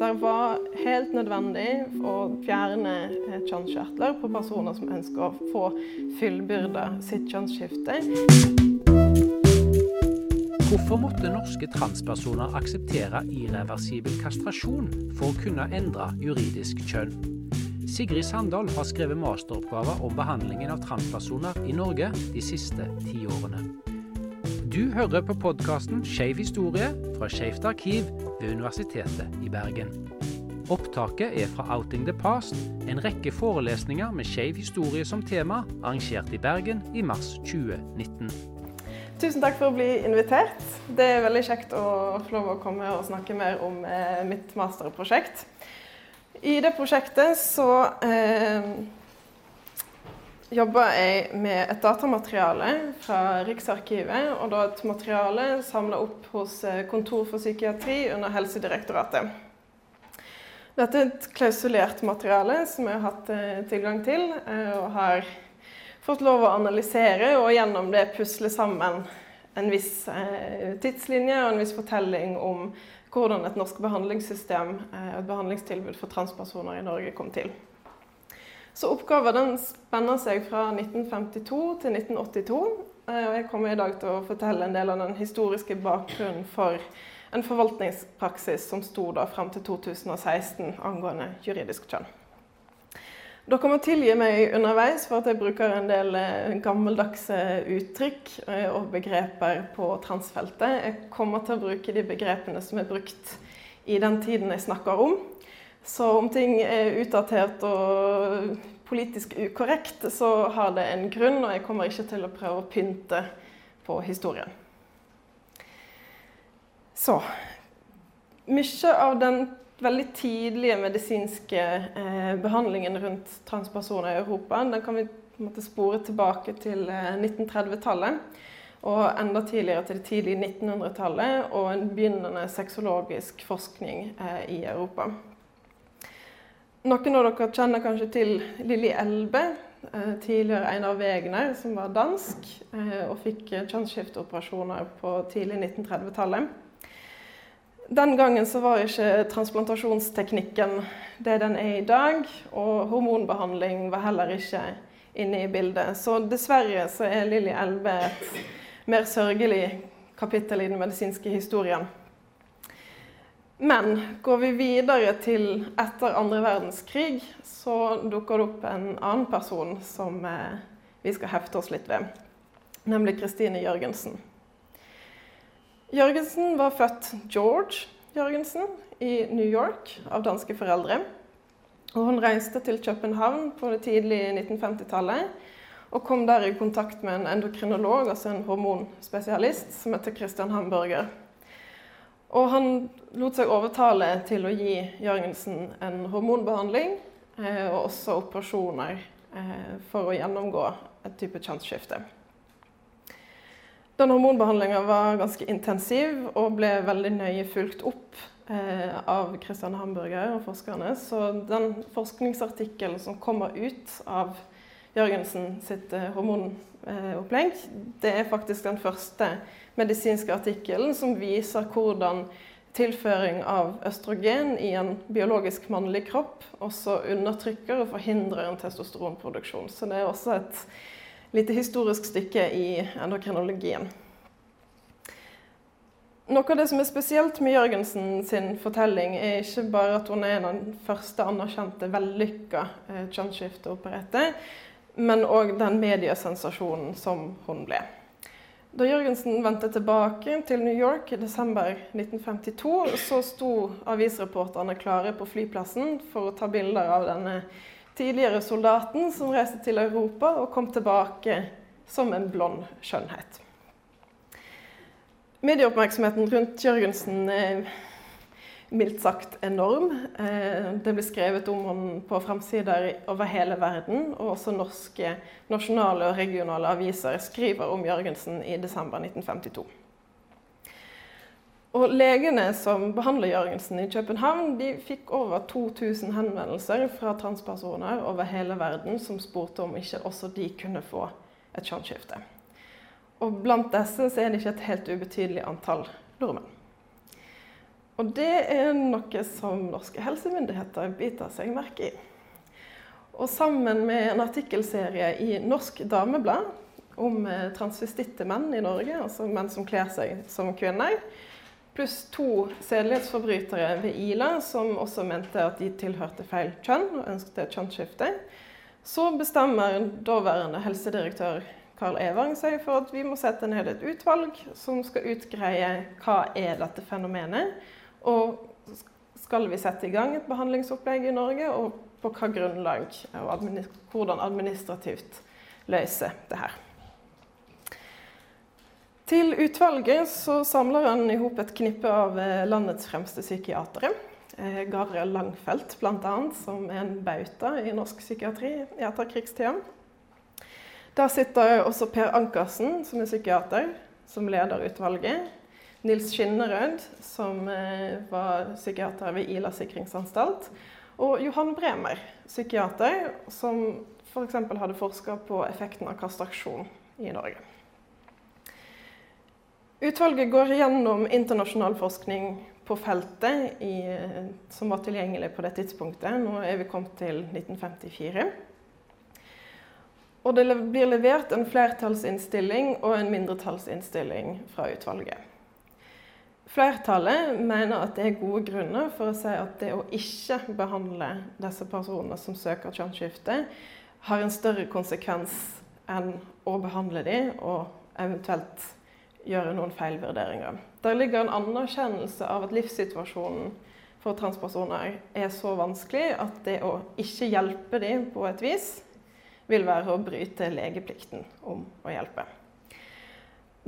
Det var helt nødvendig å fjerne kjønnskjertler på personer som ønsker å få fullbyrda sitt kjønnsskifte. Hvorfor måtte norske transpersoner akseptere irreversibel kastrasjon for å kunne endre juridisk kjønn? Sigrid Sandal har skrevet masteroppgaver om behandlingen av transpersoner i Norge de siste ti årene. Du hører på podkasten Skeiv historie fra Skeivt arkiv ved Universitetet i Bergen. Opptaket er fra Outing the Past, en rekke forelesninger med skeiv historie som tema, arrangert i Bergen i mars 2019. Tusen takk for å bli invitert. Det er veldig kjekt å få lov å komme og snakke mer om eh, mitt masterprosjekt. I det prosjektet så eh, jobber jeg med et datamateriale fra Riksarkivet. Og da et materiale samla opp hos eh, Kontor for psykiatri under Helsedirektoratet. Dette er et klausulert materiale som jeg har hatt eh, tilgang til, eh, og har fått lov å analysere og gjennom det pusle sammen en viss tidslinje og en viss fortelling om hvordan et norsk behandlingssystem og et behandlingstilbud for transpersoner i Norge kom til. Så oppgaven spenner seg fra 1952 til 1982. Eh, og jeg kommer i dag til å fortelle en del av den historiske bakgrunnen for en forvaltningspraksis som sto da frem til 2016 angående juridisk kjønn. Dere må tilgi meg underveis for at jeg bruker en del eh, gammeldagse uttrykk eh, og begreper på transfeltet. Jeg kommer til å bruke de begrepene som er brukt i den tiden jeg snakker om. Så om ting er utdatert og politisk ukorrekt, så har det en grunn, og jeg kommer ikke til å prøve å pynte på historien. Så Mye av den veldig tidlige medisinske eh, behandlingen rundt transpersoner i Europa den kan vi måte, spore tilbake til eh, 1930-tallet. Og enda tidligere til det tidlige 1900-tallet og en begynnende sexologisk forskning eh, i Europa. Noen av dere kjenner kanskje til Lilly Elbe, eh, tidligere Einar Wegner, som var dansk eh, og fikk kjønnsskifteoperasjoner på tidlig 1930-tallet. Den gangen var ikke transplantasjonsteknikken det den er i dag, og hormonbehandling var heller ikke inne i bildet. Så dessverre så er Lilly Elbe et mer sørgelig kapittel i den medisinske historien. Men går vi videre til etter andre verdenskrig, så dukker det opp en annen person som eh, vi skal hefte oss litt ved. Nemlig Kristine Jørgensen. Jørgensen var født George Jørgensen i New York av danske foreldre. Og hun reiste til København på det tidlige 1950-tallet og kom der i kontakt med en endokrinolog, altså en hormonspesialist, som heter Christian Hamburger. Og han lot seg overtale til å gi Jørgensen en hormonbehandling eh, og også operasjoner eh, for å gjennomgå et type kjønnsskifte. Den hormonbehandlinga var ganske intensiv og ble veldig nøye fulgt opp eh, av Christian Hamburger og forskerne. Så den forskningsartikkelen som kommer ut av Jørgensen sitt eh, hormonopplegg, det er faktisk den første medisinske artikkelen som viser hvordan tilføring av østrogen i en biologisk mannlig kropp også undertrykker og forhindrer en testosteronproduksjon. Så det er også et lite historisk stykke i endokrinologien. Noe av det som er spesielt med Jørgensen sin fortelling, er ikke bare at hun er den første anerkjente vellykka eh, kjønnsskifteopererte, men òg den mediesensasjonen som hun ble. Da Jørgensen vendte tilbake til New York i desember 1952, så sto avisreporterne klare på flyplassen for å ta bilder av denne tidligere soldaten som reiste til Europa og kom tilbake som en blond skjønnhet. Medieoppmerksomheten rundt Jørgensen mildt sagt enorm. Eh, det ble skrevet om ham på fremsider over hele verden, og også norske nasjonale og regionale aviser skriver om Jørgensen i desember 1952. Og Legene som behandler Jørgensen i København, de fikk over 2000 henvendelser fra transpersoner over hele verden som spurte om ikke også de kunne få et kjønnsskifte. Og blant disse er det ikke et helt ubetydelig antall nordmenn. Og det er noe som norske helsemyndigheter biter seg merke i. Og sammen med en artikkelserie i Norsk Dameblad om eh, transvestitte menn i Norge, altså menn som kler seg som kvinner, pluss to sedelighetsforbrytere ved Ila som også mente at de tilhørte feil kjønn og ønsket et kjønnsskifte, så bestemmer daværende helsedirektør Karl Evang seg for at vi må sette ned et utvalg som skal utgreie hva er dette fenomenet, og skal vi sette i gang et behandlingsopplegg i Norge, og på hva grunnlag, og administ hvordan administrativt løse det her. Til utvalget så samler han i hop et knippe av eh, landets fremste psykiatere. Eh, Gabriel Langfelt bl.a., som er en bauta i norsk psykiatri i etterkrigstida. Der sitter også Per Ankersen, som er psykiater, som leder utvalget. Nils Skinnerød, som eh, var psykiater ved Ila sikringsanstalt. Og Johan Bremer, psykiater, som f.eks. For hadde forska på effekten av kastraksjon i Norge. Utvalget går gjennom internasjonal forskning på feltet i, som var tilgjengelig på det tidspunktet. Nå er vi kommet til 1954. Og det blir levert en flertallsinnstilling og en mindretallsinnstilling fra utvalget. Flertallet mener at det er gode grunner for å si at det å ikke behandle disse personene som søker kjønnsskifte, har en større konsekvens enn å behandle dem og eventuelt gjøre noen feilvurderinger. Der ligger en anerkjennelse av at livssituasjonen for transpersoner er så vanskelig at det å ikke hjelpe dem på et vis vil være å bryte legeplikten om å hjelpe.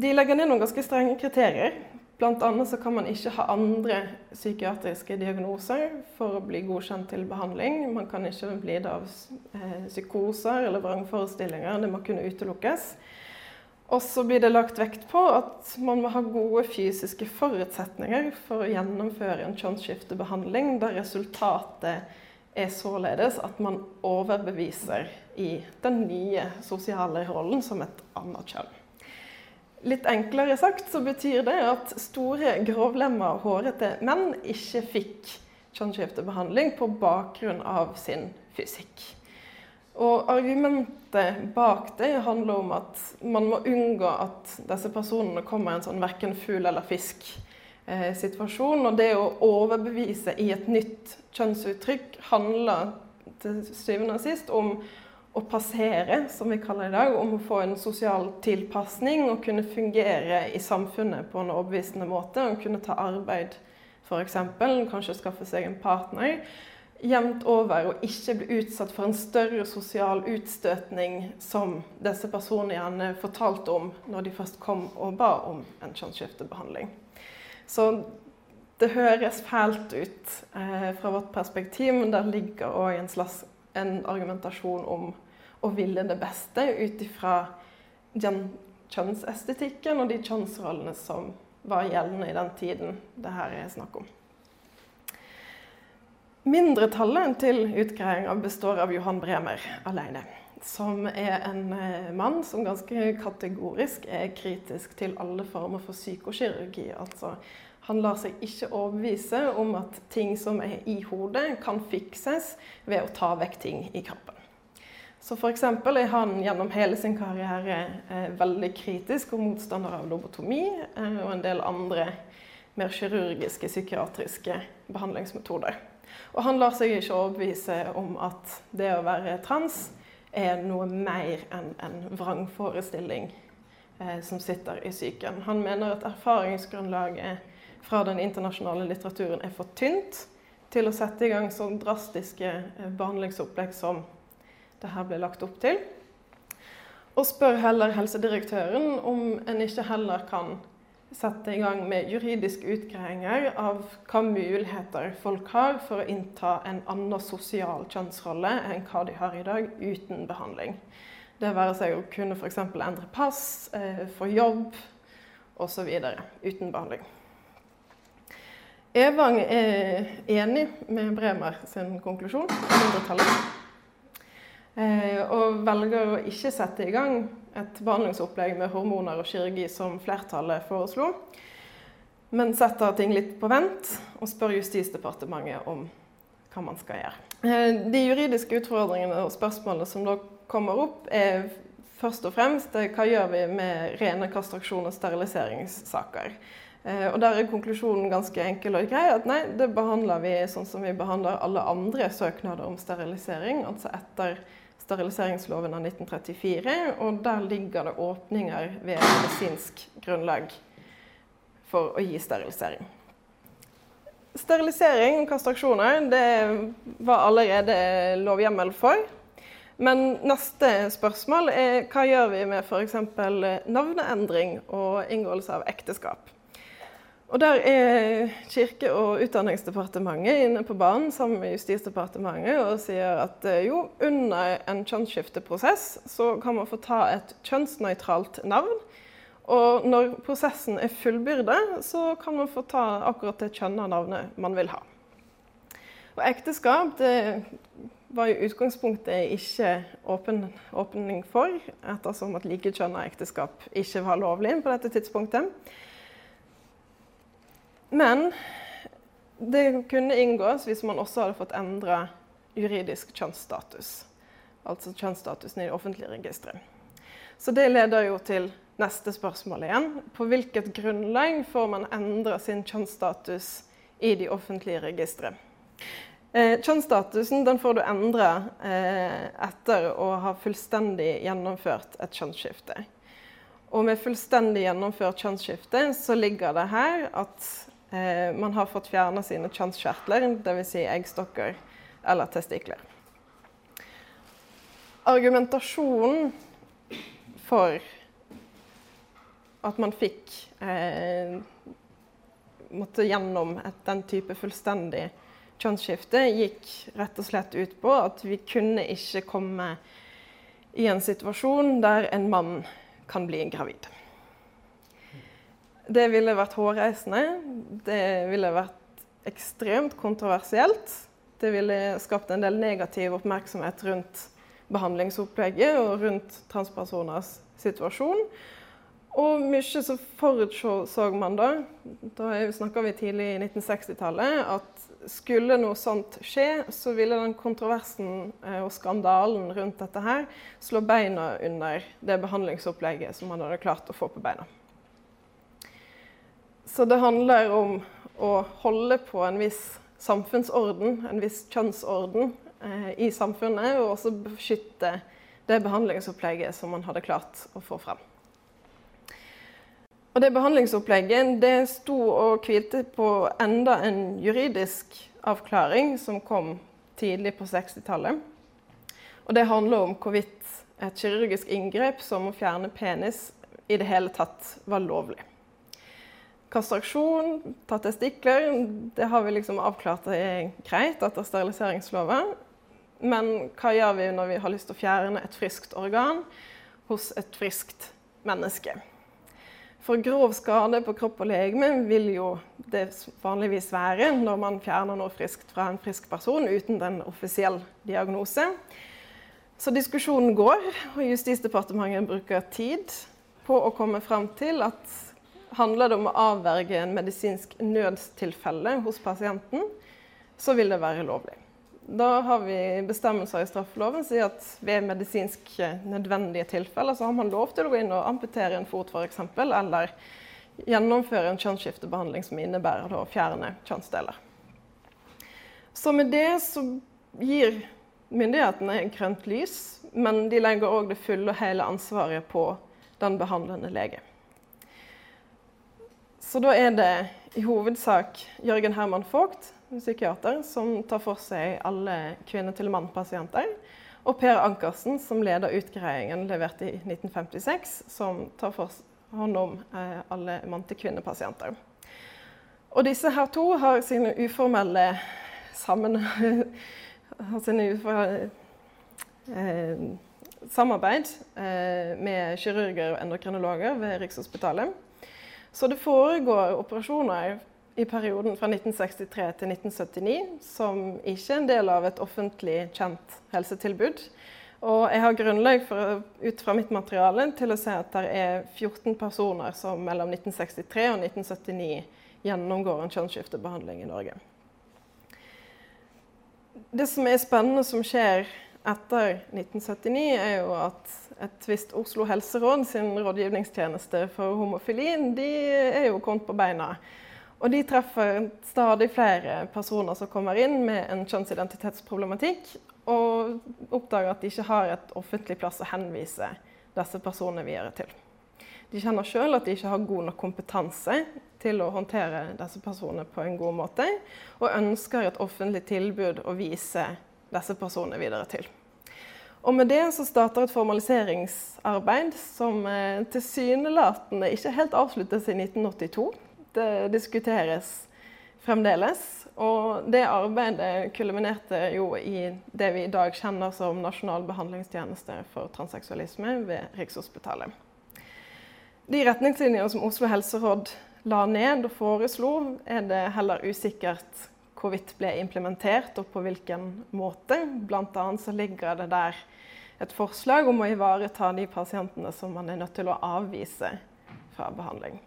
De legger ned noen ganske strenge kriterier. Bl.a. så kan man ikke ha andre psykiatriske diagnoser for å bli godkjent til behandling. Man kan ikke bli det av eh, psykoser eller vrangforestillinger. Det må kunne utelukkes. Og så blir det lagt vekt på at man må ha gode fysiske forutsetninger for å gjennomføre en kjønnsskiftebehandling, der resultatet er således at man overbeviser i den nye sosiale rollen som et annet kjønn. Litt enklere sagt så betyr det at store, grovlemma, hårete menn ikke fikk kjønnsskiftebehandling på bakgrunn av sin fysikk. Og argumentet bak det handler om at man må unngå at disse personene kommer i en sånn verken fugl eller fisk-situasjon. Eh, og det å overbevise i et nytt kjønnsuttrykk handler til syvende og sist om å passere, som vi kaller det i dag, om å få en sosial tilpasning og kunne fungere i samfunnet på en overbevisende måte. Og kunne ta arbeid, f.eks. Kanskje skaffe seg en partner jevnt over og ikke bli utsatt for en større sosial utstøtning som disse personene gjerne fortalte om når de først kom og ba om en kjønnsskiftebehandling. Så det høres fælt ut eh, fra vårt perspektiv, men der ligger òg en, slags, en argumentasjon om å ville det beste ut ifra den kjønnsestetikken og de kjønnsrollene som var gjeldende i den tiden det her er snakk om. Mindretallet til utgreiinga består av Johan Bremer alene. Som er en eh, mann som ganske kategorisk er kritisk til alle former for psykokirurgi. Altså, han lar seg ikke overbevise om at ting som er i hodet, kan fikses ved å ta vekk ting i kroppen. Så f.eks. er han gjennom hele sin karriere eh, veldig kritisk og motstander av lobotomi eh, og en del andre mer kirurgiske, psykiatriske behandlingsmetoder. Og han lar seg ikke overbevise om at det å være trans er noe mer enn en vrangforestilling eh, som sitter i psyken. Han mener at erfaringsgrunnlaget fra den internasjonale litteraturen er for tynt til å sette i gang så drastiske eh, behandlingsopplegg som det her ble lagt opp til. Og spør heller helsedirektøren om en ikke heller kan sette i gang med juridiske utgreiinger av hva muligheter folk har for å innta en annen sosial kjønnsrolle enn hva de har i dag, uten behandling. Det være seg å kunne f.eks. endre pass, eh, få jobb osv. uten behandling. Evang er enig med Bremer sin konklusjon, mindretallet, eh, og velger å ikke sette i gang et behandlingsopplegg med hormoner og kirurgi som flertallet foreslo. men setter ting litt på vent og spør Justisdepartementet om hva man skal gjøre. Eh, de juridiske utfordringene og spørsmålene som da kommer opp, er først og fremst eh, hva gjør vi med rene kastraksjon- og steriliseringssaker. Eh, og Der er konklusjonen ganske enkel og grei. at nei, Det behandler vi sånn som vi behandler alle andre søknader om sterilisering, altså etter steriliseringsloven av 1934. Og der ligger det åpninger ved medisinsk grunnlag for å gi sterilisering. Sterilisering og kastraksjoner det var allerede lovhjemmel for. Men neste spørsmål er hva gjør vi med f.eks. navneendring og inngåelse av ekteskap? Og Der er Kirke- og utdanningsdepartementet inne på banen sammen med Justisdepartementet og sier at eh, jo, under en kjønnsskifteprosess så kan man få ta et kjønnsnøytralt navn og når prosessen er fullbyrda, så kan man få ta akkurat det kjønna navnet man vil ha. Og ekteskap det var i utgangspunktet ikke åpen, åpning for, ettersom at likekjønna ekteskap ikke var lovlig på dette tidspunktet. Men det kunne inngås hvis man også hadde fått endra juridisk kjønnsstatus. Altså kjønnsstatusen i det offentlige registeret. Så det leder jo til neste spørsmål igjen. På hvilket grunnlag får man endra sin kjønnsstatus i de offentlige registre? Eh, kjønnsstatusen den får du endre eh, etter å ha fullstendig gjennomført et kjønnsskifte. Og med fullstendig gjennomført kjønnsskifte så ligger det her at eh, man har fått fjerna sine kjønnskjertler, dvs. Si eggstokker eller testikler. Argumentasjonen for at man fikk eh, måtte gjennom et, den type fullstendig kjønnsskifte, gikk rett og slett ut på at vi kunne ikke komme i en situasjon der en mann kan bli gravid. Det ville vært hårreisende. Det ville vært ekstremt kontroversielt. Det ville skapt en del negativ oppmerksomhet rundt behandlingsopplegget og rundt transpersoners situasjon. Og mye så forutså man da, da snakker vi tidlig i 1960-tallet, at skulle noe sånt skje, så ville den kontroversen eh, og skandalen rundt dette her slå beina under det behandlingsopplegget som man hadde klart å få på beina. Så det handler om å holde på en viss samfunnsorden, en viss kjønnsorden eh, i samfunnet, og også beskytte det behandlingsopplegget som man hadde klart å få frem. Og det behandlingsopplegget det sto og hvilte på enda en juridisk avklaring som kom tidlig på 60-tallet. Og det handler om hvorvidt et kirurgisk inngrep som å fjerne penis i det hele tatt var lovlig. Kastraksjon, ta testikler, det har vi liksom avklart det er greit etter steriliseringsloven. Men hva gjør vi når vi har lyst til å fjerne et friskt organ hos et friskt menneske? For grov skade på kropp og legeme vil jo det vanligvis være når man fjerner noe friskt fra en frisk person uten den offisiell diagnose. Så diskusjonen går, og Justisdepartementet bruker tid på å komme fram til at handler det om å avverge en medisinsk nødstilfelle hos pasienten, så vil det være lovlig. Da har vi bestemmelser i straffeloven som sier at ved medisinsk nødvendige tilfeller så har man lov til å gå inn og amputere en fot f.eks. Eller gjennomføre en kjønnsskiftebehandling som innebærer å fjerne kjønnsdeler. Så med det så gir myndighetene grønt lys, men de legger òg det fulle og hele ansvaret på den behandlende lege. Så da er det i hovedsak Jørgen Herman Vogt psykiater som tar for seg alle kvinne-til-mann-pasienter. Og Per Ankersen, som leder utgreiingen levert i 1956, som tar for hånd om eh, alle mann-til-kvinne-pasienter. Og disse her to har sine uformelle sammen... har sine uformelle eh, samarbeid eh, med kirurger og endokrinologer ved Rikshospitalet. Så det foregår operasjoner i perioden fra 1963 til 1979 som ikke er en del av et offentlig kjent helsetilbud. Og jeg har grunnlag for, ut fra mitt materiale til å se at det er 14 personer som mellom 1963 og 1979 gjennomgår en kjønnsskiftebehandling i Norge. Det som er spennende som skjer etter 1979, er jo at et visst Oslo helseråd sin rådgivningstjeneste for homofilien, de er jo kommet på beina. Og de treffer stadig flere personer som kommer inn med en kjønnsidentitetsproblematikk, og oppdager at de ikke har et offentlig plass å henvise disse personene videre til. De kjenner sjøl at de ikke har god nok kompetanse til å håndtere disse personene på en god måte, og ønsker et offentlig tilbud å vise disse personene videre til. Og med det så starter et formaliseringsarbeid som eh, tilsynelatende ikke helt avsluttes i 1982 det diskuteres fremdeles. Og det arbeidet kulminerte jo i det vi i dag kjenner som Nasjonal behandlingstjeneste for transseksualisme ved Rikshospitalet. De retningslinjene som Oslo helseråd la ned og foreslo, er det heller usikkert hvorvidt ble implementert og på hvilken måte. Blant annet så ligger det der et forslag om å ivareta de pasientene som man er nødt til å avvise fra behandling.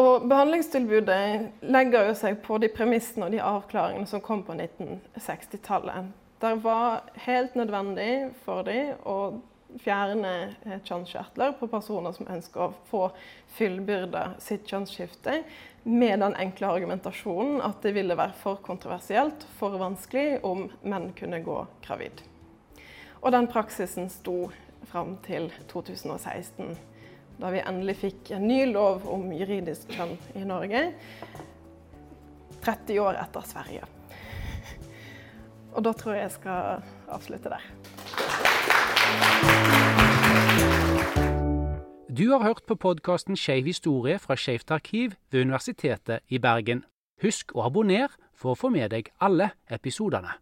Og behandlingstilbudet legger jo seg på de premissene og de avklaringene som kom på 1960-tallet. Det var helt nødvendig for dem å fjerne kjønnskjertler på personer som ønsker å få fullbyrda sitt kjønnsskifte, med den enkle argumentasjonen at det ville være for kontroversielt, for vanskelig, om menn kunne gå gravid. Og den praksisen sto fram til 2016 da vi endelig fikk en ny lov om juridisk kjønn i Norge. 30 år etter Sverige. Og da tror jeg jeg skal avslutte der. Du har hørt på podkasten Skeiv historie fra Skeivt arkiv ved Universitetet i Bergen. Husk å abonnere for å få med deg alle episodene.